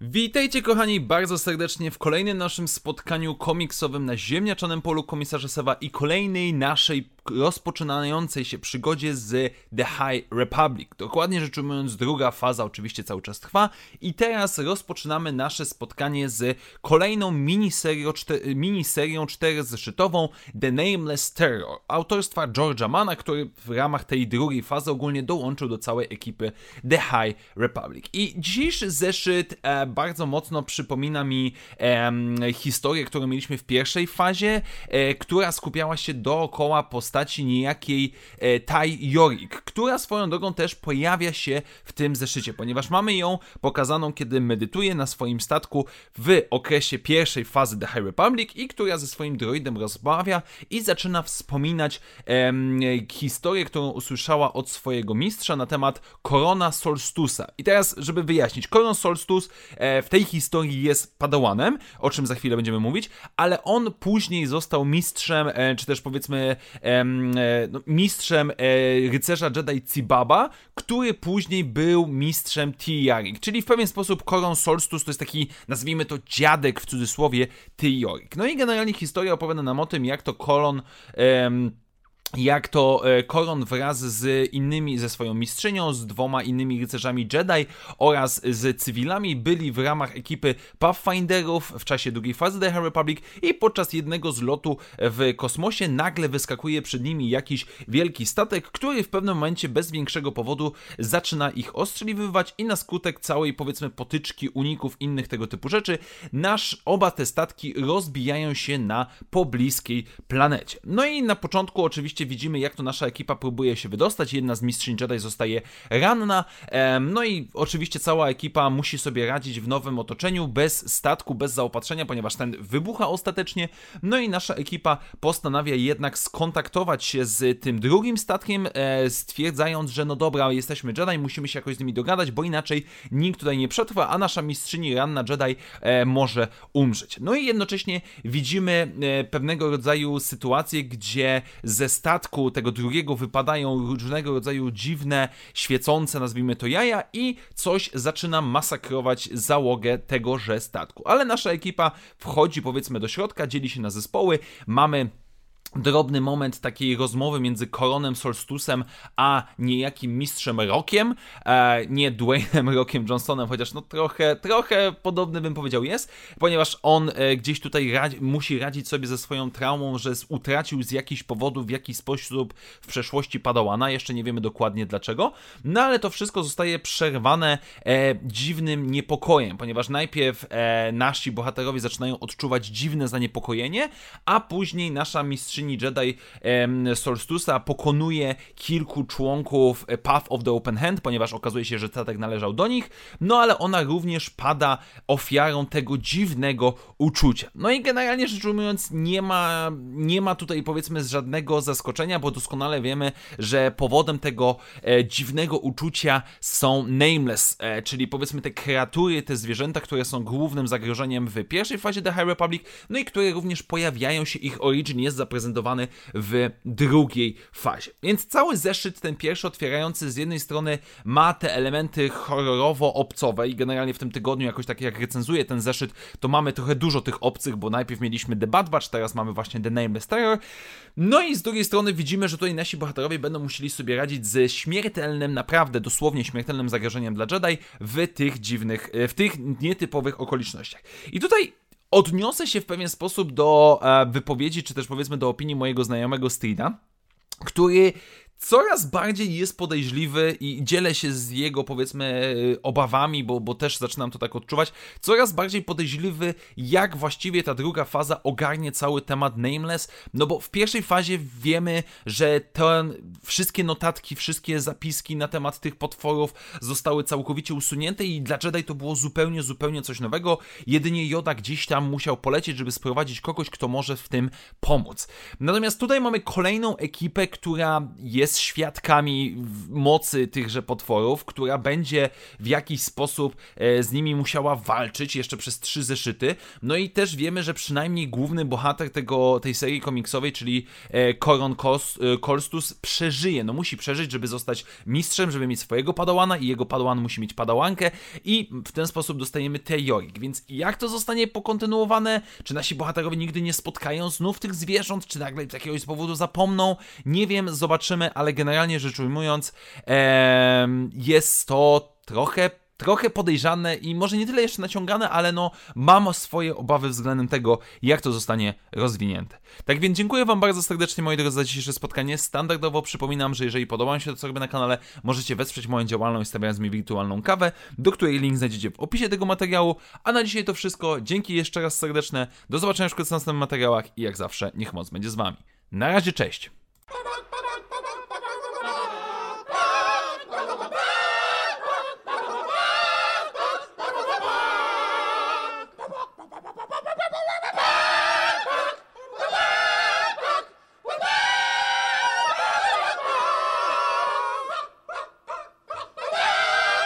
Witajcie kochani bardzo serdecznie w kolejnym naszym spotkaniu komiksowym na ziemniaczanym polu komisarza Sewa i kolejnej naszej rozpoczynającej się przygodzie z The High Republic. Dokładnie rzecz ujmując, druga faza oczywiście cały czas trwa i teraz rozpoczynamy nasze spotkanie z kolejną miniserią, czter, miniserią czterozeszytową The Nameless Terror autorstwa George'a Mana, który w ramach tej drugiej fazy ogólnie dołączył do całej ekipy The High Republic. I dzisiejszy zeszyt e, bardzo mocno przypomina mi e, historię, którą mieliśmy w pierwszej fazie, e, która skupiała się dookoła postaci postaci niejakiej e, Tai która swoją drogą też pojawia się w tym zeszycie, ponieważ mamy ją pokazaną, kiedy medytuje na swoim statku w okresie pierwszej fazy The High Republic i która ze swoim droidem rozmawia i zaczyna wspominać e, historię, którą usłyszała od swojego mistrza na temat Korona Solstusa. I teraz, żeby wyjaśnić, Koron Solstus e, w tej historii jest padałanem, o czym za chwilę będziemy mówić, ale on później został mistrzem, e, czy też powiedzmy E, mistrzem e, rycerza Jedi Cibaba, który później był mistrzem Tiarik, czyli w pewien sposób Koron Solstus to jest taki, nazwijmy to dziadek w cudzysłowie Tiarik. No i generalnie historia opowiada nam o tym, jak to Koron jak to e, Koron wraz z innymi, ze swoją mistrzynią, z dwoma innymi rycerzami Jedi oraz z cywilami byli w ramach ekipy Pathfinderów w czasie drugiej fazy The High Republic i podczas jednego z lotu w kosmosie nagle wyskakuje przed nimi jakiś wielki statek, który w pewnym momencie bez większego powodu zaczyna ich ostrzeliwywać i na skutek całej powiedzmy potyczki, uników, innych tego typu rzeczy, nasz oba te statki rozbijają się na pobliskiej planecie. No i na początku oczywiście widzimy, jak to nasza ekipa próbuje się wydostać. Jedna z mistrzyń Jedi zostaje ranna. No i oczywiście cała ekipa musi sobie radzić w nowym otoczeniu, bez statku, bez zaopatrzenia, ponieważ ten wybucha ostatecznie. No i nasza ekipa postanawia jednak skontaktować się z tym drugim statkiem, e, stwierdzając, że no dobra, jesteśmy Jedi, musimy się jakoś z nimi dogadać, bo inaczej nikt tutaj nie przetrwa, a nasza mistrzyni ranna Jedi e, może umrzeć. No i jednocześnie widzimy e, pewnego rodzaju sytuację, gdzie ze tego drugiego wypadają różnego rodzaju dziwne, świecące, nazwijmy to jaja i coś zaczyna masakrować załogę tegoże statku. Ale nasza ekipa wchodzi powiedzmy do środka, dzieli się na zespoły, mamy drobny moment takiej rozmowy między Koronem Solstusem a niejakim mistrzem Rockiem, e, nie Dwaynem Rockiem Johnsonem, chociaż no trochę, trochę podobny bym powiedział jest, ponieważ on e, gdzieś tutaj radzi, musi radzić sobie ze swoją traumą, że utracił z jakichś powodów w jakiś sposób w przeszłości Padałana, jeszcze nie wiemy dokładnie dlaczego, no ale to wszystko zostaje przerwane e, dziwnym niepokojem, ponieważ najpierw e, nasi bohaterowie zaczynają odczuwać dziwne zaniepokojenie, a później nasza mistrzyni Jedi Solstusa pokonuje kilku członków e, Path of the Open Hand, ponieważ okazuje się, że statek należał do nich, no ale ona również pada ofiarą tego dziwnego uczucia. No i generalnie rzecz ujmując, nie ma, nie ma tutaj powiedzmy żadnego zaskoczenia, bo doskonale wiemy, że powodem tego e, dziwnego uczucia są nameless, e, czyli powiedzmy te kreatury, te zwierzęta, które są głównym zagrożeniem w pierwszej fazie The High Republic, no i które również pojawiają się, ich origin jest zaprezentowany prezentowany w drugiej fazie. Więc cały zeszyt, ten pierwszy otwierający, z jednej strony ma te elementy horrorowo-obcowe i generalnie w tym tygodniu jakoś tak jak recenzuję ten zeszyt, to mamy trochę dużo tych obcych, bo najpierw mieliśmy The Bad Batch, teraz mamy właśnie The Nameless Terror. No i z drugiej strony widzimy, że tutaj nasi bohaterowie będą musieli sobie radzić ze śmiertelnym, naprawdę dosłownie śmiertelnym zagrożeniem dla Jedi w tych dziwnych, w tych nietypowych okolicznościach. I tutaj Odniosę się w pewien sposób do e, wypowiedzi, czy też powiedzmy do opinii mojego znajomego Strida, który coraz bardziej jest podejrzliwy i dzielę się z jego, powiedzmy, obawami, bo, bo też zaczynam to tak odczuwać, coraz bardziej podejrzliwy, jak właściwie ta druga faza ogarnie cały temat Nameless, no bo w pierwszej fazie wiemy, że te wszystkie notatki, wszystkie zapiski na temat tych potworów zostały całkowicie usunięte i dla Jedi to było zupełnie, zupełnie coś nowego, jedynie Yoda gdzieś tam musiał polecieć, żeby sprowadzić kogoś, kto może w tym pomóc. Natomiast tutaj mamy kolejną ekipę, która jest jest świadkami mocy tychże potworów, która będzie w jakiś sposób e, z nimi musiała walczyć jeszcze przez trzy zeszyty. No i też wiemy, że przynajmniej główny bohater tego, tej serii komiksowej, czyli Koron Kolstus, przeżyje. No musi przeżyć, żeby zostać mistrzem, żeby mieć swojego padałana i jego padawan musi mieć padałankę i w ten sposób dostajemy Tejorik. Więc jak to zostanie pokontynuowane? Czy nasi bohaterowie nigdy nie spotkają znów tych zwierząt? Czy nagle z jakiegoś powodu zapomną? Nie wiem, zobaczymy, ale generalnie rzecz ujmując, ee, jest to trochę trochę podejrzane i może nie tyle jeszcze naciągane, ale no mam swoje obawy względem tego, jak to zostanie rozwinięte. Tak więc dziękuję Wam bardzo serdecznie, moi drodzy, za dzisiejsze spotkanie. Standardowo przypominam, że jeżeli podoba mi się to, co robię na kanale, możecie wesprzeć moją działalność stawiając mi wirtualną kawę, do której link znajdziecie w opisie tego materiału. A na dzisiaj to wszystko. Dzięki jeszcze raz serdeczne. Do zobaczenia w następnych materiałach i jak zawsze, niech moc będzie z Wami. Na razie, cześć!